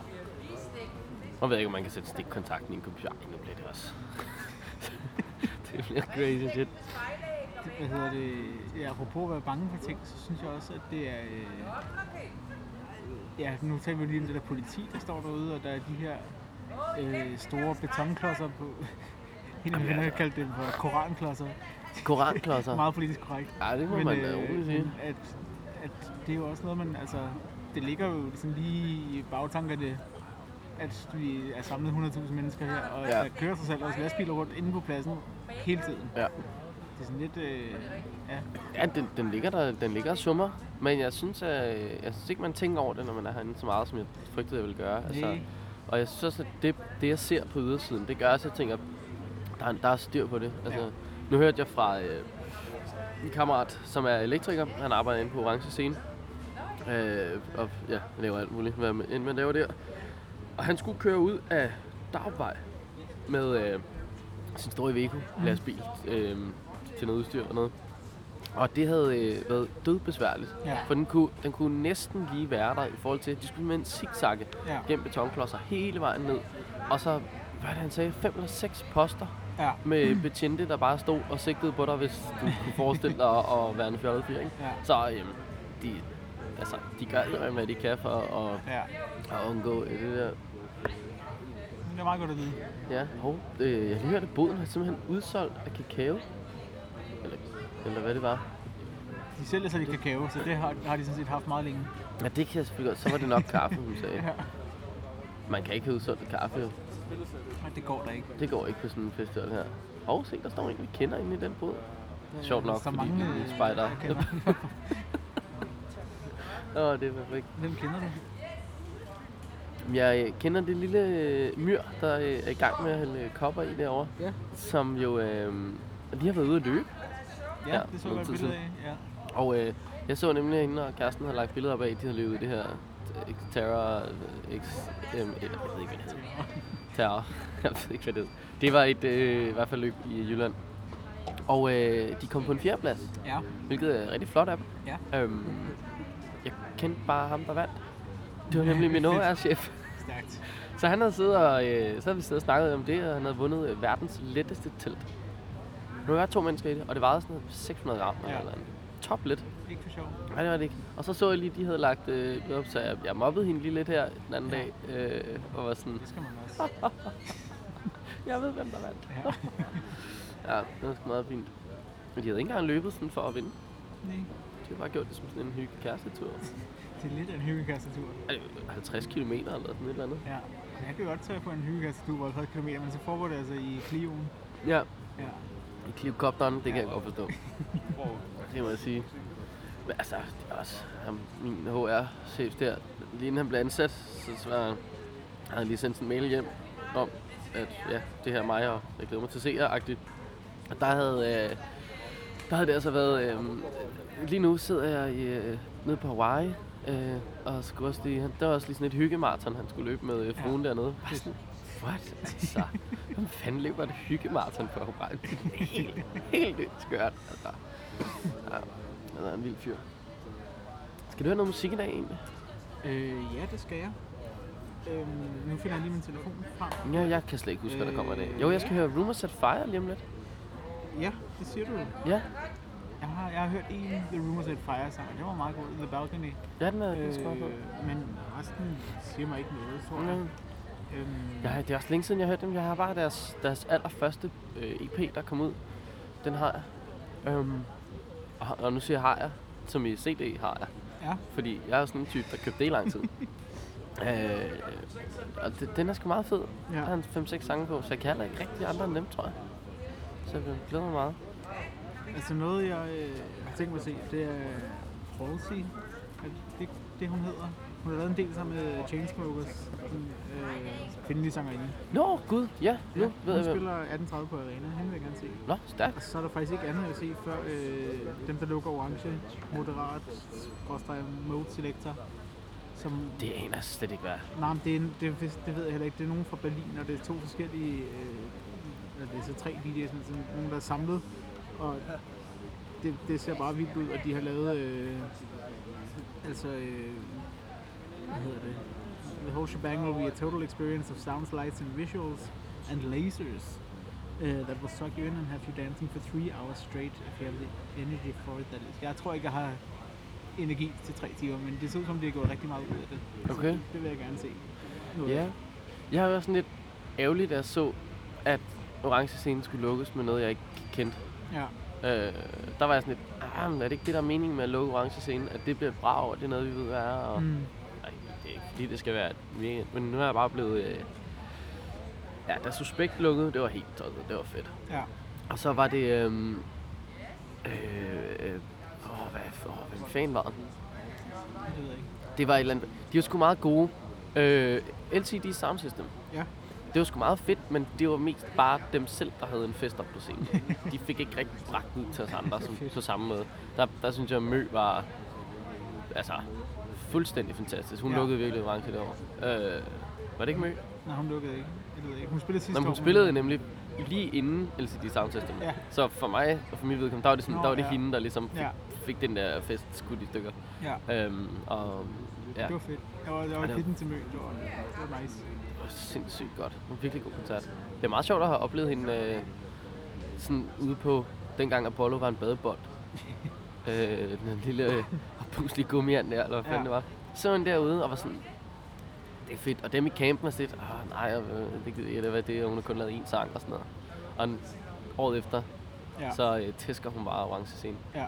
og ved ikke, om man kan sætte stikkontakten i en computer. Ej, nu bliver det også. det bliver crazy shit. Det- hvad hedder det, ja, apropos at være bange for ting, så synes jeg også, at det er, øh, ja, nu taler vi lige om det der politi, der står derude, og der er de her øh, store betonklodser på, en af mine venner har kaldt dem for koranklodser, Koranklodser. meget politisk korrekt. Ja, det må Men, man da øh, roligt sige. at, at det er jo også noget, man, altså, det ligger jo sådan lige i bagtankerne, at vi er samlet 100.000 mennesker her, og Ja. der kører sig selv også lastbiler rundt inde på pladsen hele tiden. Ja. Det er sådan lidt, øh, ja, Ja, den, den ligger der, den ligger og summer. Men jeg synes, at, jeg synes ikke, man tænker over det, når man er herinde så meget, som jeg frygtede, jeg ville gøre. Altså, og jeg synes også, at det, det, jeg ser på ydersiden, det gør også, at jeg tænker, der er, der er styr på det. Altså, Ja. Nu hørte jeg fra øh, en kammerat, som er elektriker. Han arbejder inde på Orange Scene. Øh, og ja, laver alt muligt, hvad end man laver der. Og han skulle køre ud af Dagvej med øh, sin store Iveco lastbil øh, til noget udstyr og noget. Og det havde øh, været dødbesværligt. Ja. For den kunne, den kunne næsten lige være der i forhold til, at de skulle med en zigzagge Ja. gennem betonklodser hele vejen ned. Og så, hvad det han sagde, fem eller seks poster ja, med betjente, der bare stod og sigtede på dig, hvis du kunne forestille dig at, at være en fjollet fyr, ikke? ja, Så øhm, de, altså, de gør alt, hvad de kan for at, ja. at undgå øh, det der. Det er meget godt at vide. Ja, hov, øh, jeg har lige hørt, at boden har simpelthen udsolgt af kakao. Eller, eller hvad det var. De sælger sig lidt kakao, så det har, har de sådan set haft meget længe. Ja, det kan jeg selvfølgelig godt. Så var det nok kaffe, hun sagde. Ja. Man kan ikke have udsolgt kaffe, jo. Nej, det går da ikke. Det går ikke på sådan en festival her. Og se, der står en, vi kender inde i den båd. Sjovt nok, så fordi mange vi er øh, spejder. jeg kender. Åh, det er perfekt. Hvem kender du? Jeg øh, kender det lille øh, myr, der øh, er i gang med at hælde øh, kopper i derovre. Ja. Som jo øh, lige har været ude at løbe. Ja, Ja, det så jeg tid billede af. Ja. Og øh, jeg så nemlig, at hende og kæresten havde lagt billeder op af, de havde løbet det her øh, øh, X... Øh, jeg ved ikke, hvad det hedder. Terror. Jeg ved ikke, hvad det hedder. Det var et, øh, i hvert fald løb i Jylland. Og øh, de kom på en fjerdeplads, Ja. hvilket er rigtig flot af dem. Ja. Øhm, jeg kendte bare ham, der vandt. Det var nemlig min OR-chef. Stærkt. Så han havde siddet og, øh, så havde vi siddet og snakket om det, og han havde vundet øh, verdens letteste telt. Nu var to mennesker i det, og det vejede sådan noget 600 gram Ja. eller andet. Top lidt. Ikke for sjov. Nej, det var det ikke. Og så så jeg lige, de havde lagt øh, op, så jeg, jeg mobbede hende lige lidt her den anden Ja. dag. Øh, og var sådan, Det skal man også. jeg ved, hvem der vandt. Ja. Ja, det var sgu meget fint. Men de havde ikke engang løbet sådan for at vinde. Nej. De havde bare gjort det som sådan en hygge kærestetur. Det er lidt af en hyggekassetur. Ej, det var 50 km eller sådan et eller andet. Ja. Jeg kan godt tage på en hyggekassetur på 50 km, men så foregår det altså i Clioen. Ja, Ja. i Clivcopteren, det kan jeg godt forstå. det må jeg sige. Altså, det er også ham, min HR-chef der. Lige inden han blev ansat, så, så var, havde han lige sendt en mail hjem om, at ja, det her er mig, og jeg glæder mig til at se jer-agtigt. Og der havde, øh, der havde det altså været... Øh, lige nu sidder jeg i, øh, nede på Hawaii, øh, og skulle også lige, han, der var også lige sådan et hyggemarathon, han skulle løbe med øh, fruen ja. dernede. Bare sådan, what? Altså, hvem fanden løber et hyggemarathon på Hawaii? Det er helt, helt skørt. Altså. Ja, han er en vild fyr. Skal du høre noget musik i dag egentlig? Øh, ja, det skal jeg. Øhm, nu finder jeg lige min telefon frem. Ja, jeg kan slet ikke huske, hvad der kommer i dag. Jo, jeg skal høre Rumors Set Fire lige om lidt. Ja, det siger du. Ja, Jeg har, jeg har hørt en The Rumors at Fire sang, det var meget god. The Balcony. ja den er øh, Øh, men resten siger mig ikke noget, tror jeg. Mm. Øhm, Ja, det er også længe siden, jeg har hørt dem. Jeg har bare deres, deres allerførste øh, EP, der kom ud. Den har jeg. Øhm, og, og nu siger jeg har jeg, som i CD har jeg. Ja. Fordi jeg er sådan en type, der købte det i lang tid. øh, og det, den er sgu meget fed. Ja. Der er en 5-6 sange på, så jeg kan heller ikke rigtig andre end dem, tror jeg. Så jeg glæder mig meget. Altså noget, jeg øh, har tænkt mig at se, det er Halsey. Er det det, hun hedder? Hun har lavet en del sammen med Chainsmokers, den øh, kvindelige sangerinde. Nå, gud, ja, nu Ja, ved hun jeg spiller 1830 på Arena. Hende vil jeg gerne se. Nå, stærkt. Og så er der faktisk ikke andet at se før øh, dem, der lukker orange, moderat, skråstreg, mode selector. Som, Det aner jeg slet ikke, hvad nej, men det, er, det, det ved jeg heller ikke. Det er nogen fra Berlin, og det er to forskellige, øh, eller det er så tre DJ's, men sådan nogen, der er samlet. Og det, det ser bare vildt ud, at de har lavet, øh, altså, øh, hvad hedder det? The whole shebang will be a total experience of sounds, lights and visuals and lasers uh, that will suck you in and have you dancing for three hours straight if you have the energy for it. That is. Jeg tror ikke, jeg har energi til tre timer, men det ser ud som, de har gået rigtig meget ud af det. Så Okay. det, det vil jeg gerne se. Ja. Jeg har været sådan lidt ærgerligt, da jeg så, at orange scenen skulle lukkes med noget, jeg ikke kendte. Ja. Øh, der var jeg sådan lidt, ah, men er det ikke det, der er meningen med at lukke orange scenen? At det bliver bra og det er noget, vi ved, hvad er? Og, Mm. Nej, det er ikke fordi, det skal være mega... Men nu er jeg bare blevet... Øh, ja, da Suspekt lukkede, det var helt tosset. Det var fedt. Ja. Og så var det... Øh, øh, øh, åh, hvad, åh, hvem fanden var det? Det ved jeg ikke. Det var et eller andet... De var sgu meget gode. Øh, LCD Sound System. Ja. Det var sgu meget fedt, men det var mest bare dem selv, der havde en fest op på scenen. De fik ikke rigtig bragt ud til os andre som, på samme måde. Der, der synes jeg, Mø var altså, fuldstændig fantastisk. Hun Ja. lukkede virkelig orange derovre. Øh, var det ikke Mø? Nej, hun lukkede ikke. Jeg ved ikke. Hun spillede sidste Nå, men år. hun spillede nemlig lige inden LCD Sound System. Ja. Så for mig og for mit vedkommende, der var det, sådan, Nå, der var det ja. hende, der ligesom fik, Ja. fik den der fest skudt i stykker. Ja, Øhm, og ja, det var fedt. Jeg var, jeg var Ja, det var- kitten til mø. Det var, det var nice. Det var sindssygt godt. Det var virkelig god koncert. Det er meget sjovt at have oplevet hende øh, sådan ude på, dengang Apollo var en badebold. øh, den lille puslige gummiand der, eller hvad fanden Ja. det var. Så hende derude og var sådan, det er fedt. Og dem i campen er sådan lidt, ah, nej, det gider jeg ikke, hvad det er. Hun har kun lavet én sang og sådan noget. Og en, året efter, Ja. ja. så øh, tæsker hun bare orange scene. Ja.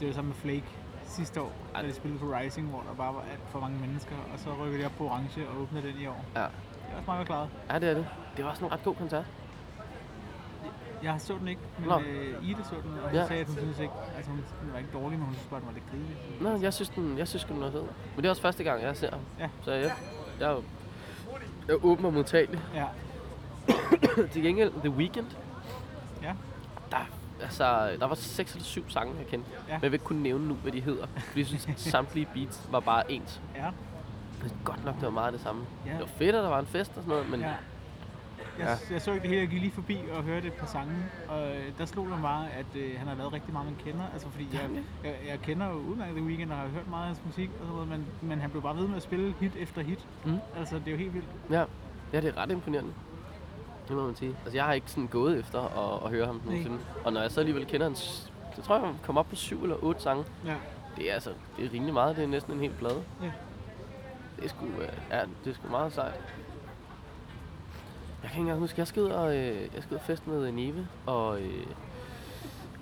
Det var sammen med Flake sidste år, da Ej. de spillede på Rising, hvor der bare var alt for mange mennesker, og så rykker de op på orange og åbner den i år. Ja. Det er også meget klaret. Ja, det er det. Det var også en ret god koncert. Jeg så den ikke, men Nå. øh, Ida så den, og Ja. sagde, at hun synes ikke, altså hun, den var ikke dårlig, men hun synes bare, den var lidt grinelig. Nå, jeg synes, den, jeg synes den var fed. Men det er også første gang, jeg ser ham. Ja. Så jeg, jeg, jeg er åben og modtagelig. Ja, Til gengæld, The Weeknd, ja. der, altså, der var seks eller syv sange, jeg kendte. Ja. Men jeg vil ikke kunne nævne nu, hvad de hedder. Fordi jeg synes, samtlige beats var bare ens. Ja, er godt nok, det var meget det samme. Ja. Det var fedt, at der var en fest og sådan noget, men ja. Jeg, jeg så ikke det hele, jeg gik lige forbi og hørte et par sange, og øh, der slog det mig, at øh, han har lavet rigtig meget, man kender. Altså fordi jeg, jeg, jeg kender jo udmærket The Weeknd og har hørt meget af hans musik og sådan noget, men, men han blev bare ved med at spille hit efter hit. Mm. Altså det er jo helt vildt. ja, ja, det er ret imponerende. Det må man sige. Altså, jeg har ikke sådan gået efter at, at høre ham nogensinde. Og når jeg så alligevel kender hans... Så tror jeg, han kom op på syv eller otte sange. Ja. Det er altså, det er rimelig meget. Det er næsten en hel plade. Ja. Det er sgu, øh, ja, det er sgu meget sejt. Jeg kan ikke engang huske, jeg skal ud og, øh, jeg skal ud og feste med Neve og, øh,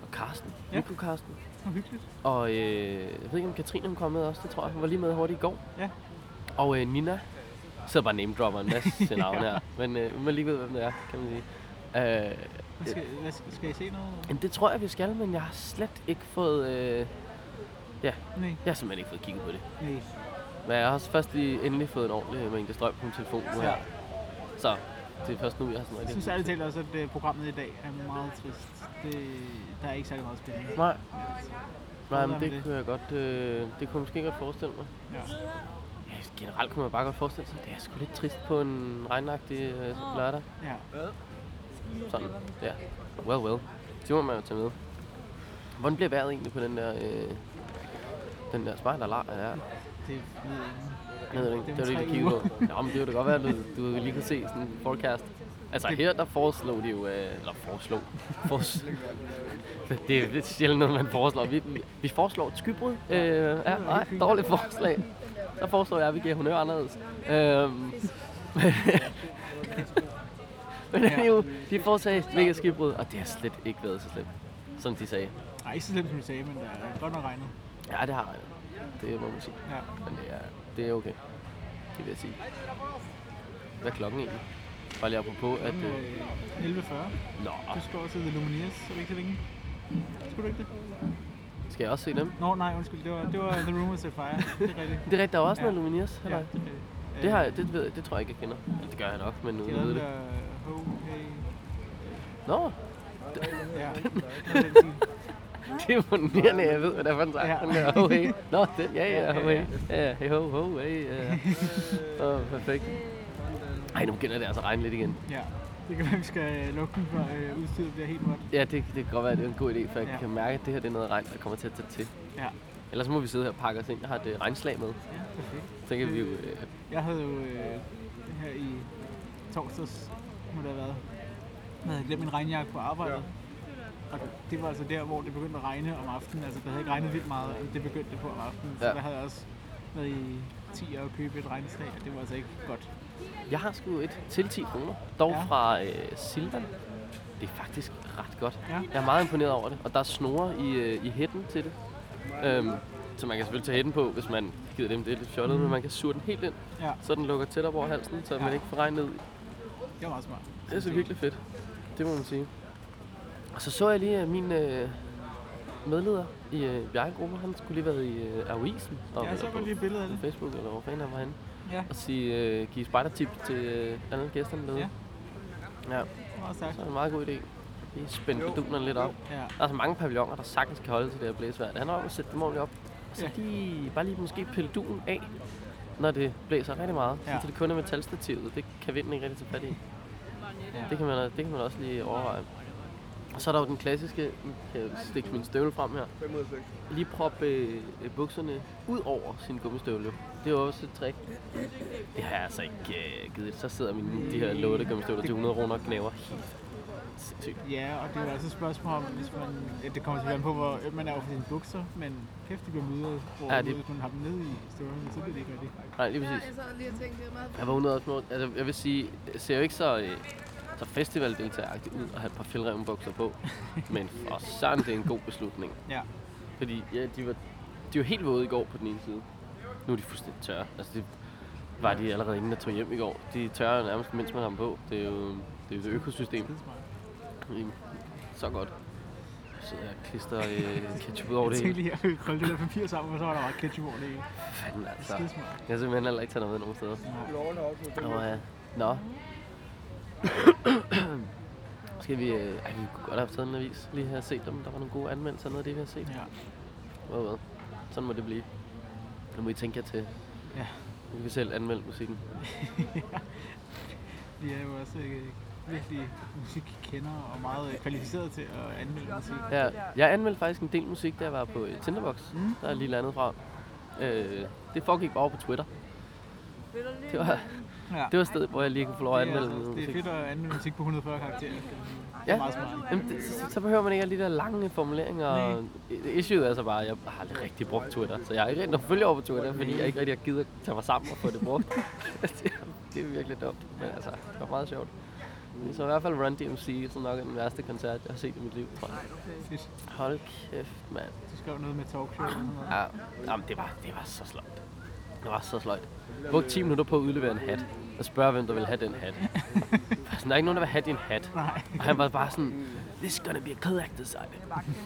og Karsten. Ja. Ja. Mikro Karsten. Var hyggeligt. Og øh, jeg ved ikke, om Katrine hun kom med også. Det tror jeg. Hun var lige med hurtigt i går. Ja. Og øh, Nina. Jeg sidder bare name dropper en masse til navn her. Men øh, man lige ved, hvem det er, kan man sige. Øh, skal, hvad skal, I se noget? Jamen, det tror jeg, vi skal, men jeg har slet ikke fået... Øh, Nej, jeg har simpelthen ikke fået kigget på det. nej. Men jeg har også først lige endelig fået en ordentlig mængde strøm på min telefon nu her. Ja. Så det er først nu, jeg har sådan Jeg rigtig... synes ærligt talt også, at øh, programmet i dag er meget trist. Det, der er ikke særlig meget spændende. Nej, nej, men det det? kunne jeg godt... Øh, det kunne jeg måske godt forestille mig. Ja. Ja, generelt kunne man bare godt forestille sig, det er sgu lidt trist på en regnagtig øh, lørdag. ja. Sådan, ja. Well, well. Det må man jo tage med. Hvordan bliver vejret egentlig på den der... Øh, den der spejderlejr der? Det ved jeg ikke. Jeg ved det ikke. Det var det, ikke kigge på. Ja, men det ville da godt være, at du, du lige kunne se sådan en forecast. Altså her, der foreslog de jo, øh, eller foreslog, fors, det er lidt sjældent noget, man foreslår. Vi, vi- vi foreslår et skybrud. Øh, ja, nej, dårligt forslag. Så foreslår jeg, at vi giver honør anderledes. Øhm, men det er jo, de foreslår mega skybrud, og det har slet ikke været så slemt, som de sagde. Nej, ikke så slemt, som du sagde, men det er godt nok regnet. Ja, det har jeg. Det må man sige. Ja. Men det er, det er okay. Det vil jeg sige. Hvad er klokken egentlig? Bare lige apropos, at... Øh, Øh, 11.40. nå, Du skal også til The Lumineers, så det ikke så længe. Skulle du ikke det? skal jeg også se dem? Nå, nej, undskyld. Det var, det var The Rumors Set Fire. Det er rigtigt. Det er rigtigt, der er også Ja. noget Lumineers. Ja, Ja. det rigtigt. Det, har, jeg- det, ved, det tror jeg ikke, jeg kender. Eller det gør jeg nok, men vide lavet det. Ho, hey. Nå, Ja, det er imponerende, jeg ved, hvad det er for en sang. Ja. Den der, ho, hey. Nå, den, ja, ja, ho, hey. Ja, hey, ho, ho, hey. Ja. Åh, perfekt. Ej, nu begynder det altså at regne lidt igen. ja. Det kan være, vi skal lukke den, før øh, udstyret bliver helt vådt. Ja, det, det kan godt være, at det er en god idé, for jeg Ja. kan mærke, at det her det er noget regn, der kommer til at tage til. Ja, Ellers må vi sidde her og pakke os ind. Jeg har et øh, regnslag med. ja perfekt. Så kan vi jo... Øh, Jeg havde jo øh, her i torsdags, må det have været, jeg havde glemt min regnjakke på arbejdet. Og det var altså der, hvor det begyndte at regne om aftenen. Altså, det havde ikke regnet vildt meget, det begyndte på om aftenen. Så Ja. der havde jeg også været i 10 og købe et regneslag, og det var altså ikke godt. Jeg har sgu et til 10 kroner, dog Ja. fra øh, Silvan. Det er faktisk ret godt. Ja. Jeg er meget imponeret over det, og der er snore i, øh, i hætten til det. Øhm, så man kan selvfølgelig tage hætten på, hvis man gider dem. Det er lidt fjollet, mm. men man kan sure den helt ind, Ja, så den lukker tættere over halsen, så Ja. man ikke får regn ned. det var meget smart. Det er så virkelig fedt. Det må man sige. Og så så jeg lige øh, min øh, medleder i øh, Bjergegruppen. Han skulle lige været i øh, avisen. Ja, jeg så godt lige et billede af på det. Facebook, eller hvor fanden han var henne. Ja, Og sige, øh, give spejdertips til øh, alle gæsterne derude. Ja. Ja. meget stærkt. Så er det en meget god idé. Lige spænde bedunerne lidt op. Ja, Der er så mange pavilloner, der sagtens kan holde til det her blæsvejr. Det handler om at sætte dem ordentligt op. Og så Ja. lige, bare lige måske pille duen af, når det blæser rigtig meget. Ja. Ja. Så det kun er metalstativet. Det kan vinden ikke rigtig tage fat i. ja. Det kan man, det kan man også lige overveje. Og så er der jo den klassiske, nu kan jeg stikke min støvle frem her. 5 ud af 6. Lige proppe øh, øh, bukserne ud over sin gummistøvle. Det er jo også et trick. Det har jeg altså ikke øh, givet. Så sidder mine, de her låte gummistøvler til 100 kroner og knæver helt sindssygt. Ja, og det er jo altså et spørgsmål om, hvis man, ja, det kommer til at på, hvor øm man er over for sine bukser, men kæft, de bliver mudret, hvor Ja, ja, det- hvis man har dem nede i støvlerne, så bliver det ikke rigtigt. Nej, lige Ja, præcis. jeg sad lige og tænkte, det er meget Jeg var 100 år Altså, jeg vil sige, det ser jo ikke så, øh, så festivaldeltageragtigt ud at have et par fjeldrevne bukser på. Men for sådan, det er en god beslutning. Ja, Fordi ja, de var, de var helt våde i går på den ene side. Nu er de fuldstændig tørre. Altså, det, var de allerede inden jeg tog hjem i går. De tørrer nærmest, mens man har dem på. Det er jo det, er jo et økosystem. Så godt. Så jeg klister øh, ketchup ud over Jeg det tænkte hele. lige, at jeg kunne krølle det der papir sammen, og så var der bare ketchup over det hele. Fanden altså. Jeg kan simpelthen heller ikke tage noget med nogen steder. Nå ja. Nå. Skal vi... Øh, ej, vi kunne godt have taget en avis. Lige have set dem. Der var nogle gode anmeldelser af noget af det, vi har set. Ja. Hvad, hvad? Sådan må det blive. Nu må I tænke jer til. Ja. Nu kan vi selv anmelde musikken. Vi er jo også øh, virkelig musikkender og meget øh, kvalificeret til at anmelde musik. Ja, jeg anmeldte faktisk en del musik, da jeg var på øh, Tinderbox. Mm. Der er lige landet fra. Øh, det foregik bare på Twitter. Det var, Ja. det var stedet, hvor jeg lige kunne få lov at det, er, anmelde altså, det er fedt at anmelde musik på 140 karakterer. Det er Ja. meget smart. Jamen, det, så, så behøver man ikke alle de der lange formuleringer. og Issue er så bare, at jeg har aldrig rigtig brugt Twitter. Så jeg er ikke rigtig følger over på Twitter, fordi jeg ikke rigtig har givet at tage mig sammen og få det brugt. det, er, det er virkelig dumt. Men altså, det var meget sjovt. Så i hvert fald Run DMC, så nok den værste koncert, jeg har set i mit liv, tror jeg. Hold kæft, mand. Du skrev noget med talkshow. Ja, jamen, det var, det var så sløjt. Det var så sløjt. Jeg brugte 10 minutter på at udlevere en hat. Og spørge, hvem der vil have den hat. sådan, der er ikke nogen, der vil have din hat. Nej. Og han var bare sådan, this is gonna be a collector's item.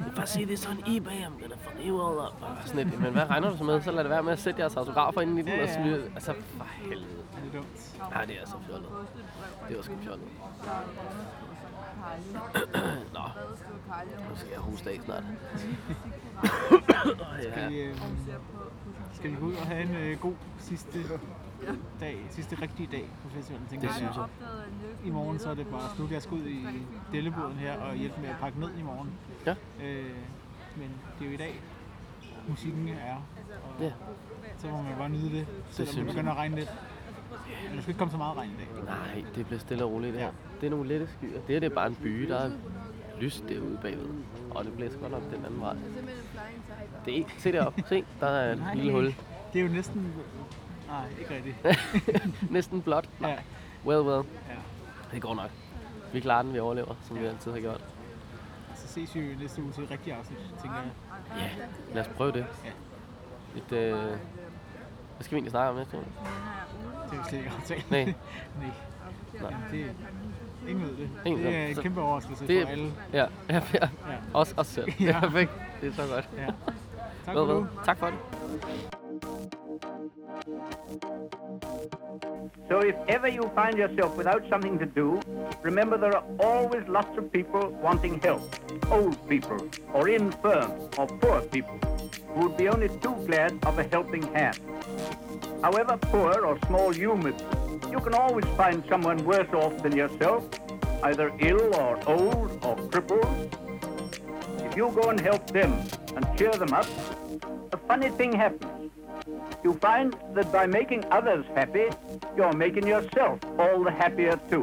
If I see this on eBay, I'm gonna fuck you all up. Og jeg sådan lidt, men hvad regner du så med? Så lad det være med at sætte jeres autografer ind i den og smide. Altså, for helvede. Det er dumt. Ja, det er så fjollet. Det var sgu fjollet. Nå, nu skal jeg hoste af snart. Skal ja. Øh, skal vi gå ud og have en øh, god sidste dag, sidste rigtige dag på festivalen, tænker Det synes jeg. I morgen så er det bare slut. Jeg skal ud i delleboden her og hjælpe med at pakke ned i morgen. Ja. Øh, men det er jo i dag, musikken er. Og Ja. Så må man bare nyde det, selvom det jeg. begynder at regne lidt. Men der skal ikke komme så meget regn i dag. Nej, det bliver stille og roligt det her. Ja. Det er nogle lette skyer. Det her det er bare en by, der er lyst derude bagved. Og det blæser godt nok den anden vej. Det er ikke... Se deroppe. Se, der er et Nej. lille hul. Det er jo næsten... Nej, ikke rigtigt. Næsten blåt. Ja, Well, well. ja. Det går nok. Vi klarer den, vi overlever, som vi altid har gjort. Så ses vi næste uge til et rigtigt afsnit, tænker jeg. Ja, lad os prøve det. Ja. Et, øh... Hvad skal vi egentlig snakke om næste uge? Det er vi slet ikke aftalt. Nej. Nej. Nej. Det, ingen ved det. Ingen det er en kæmpe overraskelse det- for alle. Ja, ja, ja. Ja. Også os selv. Det er Ja. perfekt. Det er så godt. Ja. Tak Ved for hvad? Tak for det. So if ever you find yourself without something to do, remember there are always lots of people wanting help. Old people, or infirm, or poor people, who would be only too glad of a helping hand. However poor or small you may be, you can always find someone worse off than yourself, either ill or old or crippled. If you go and help them and cheer them up, a funny thing happens. You find that by making others happy, you're making yourself all the happier too.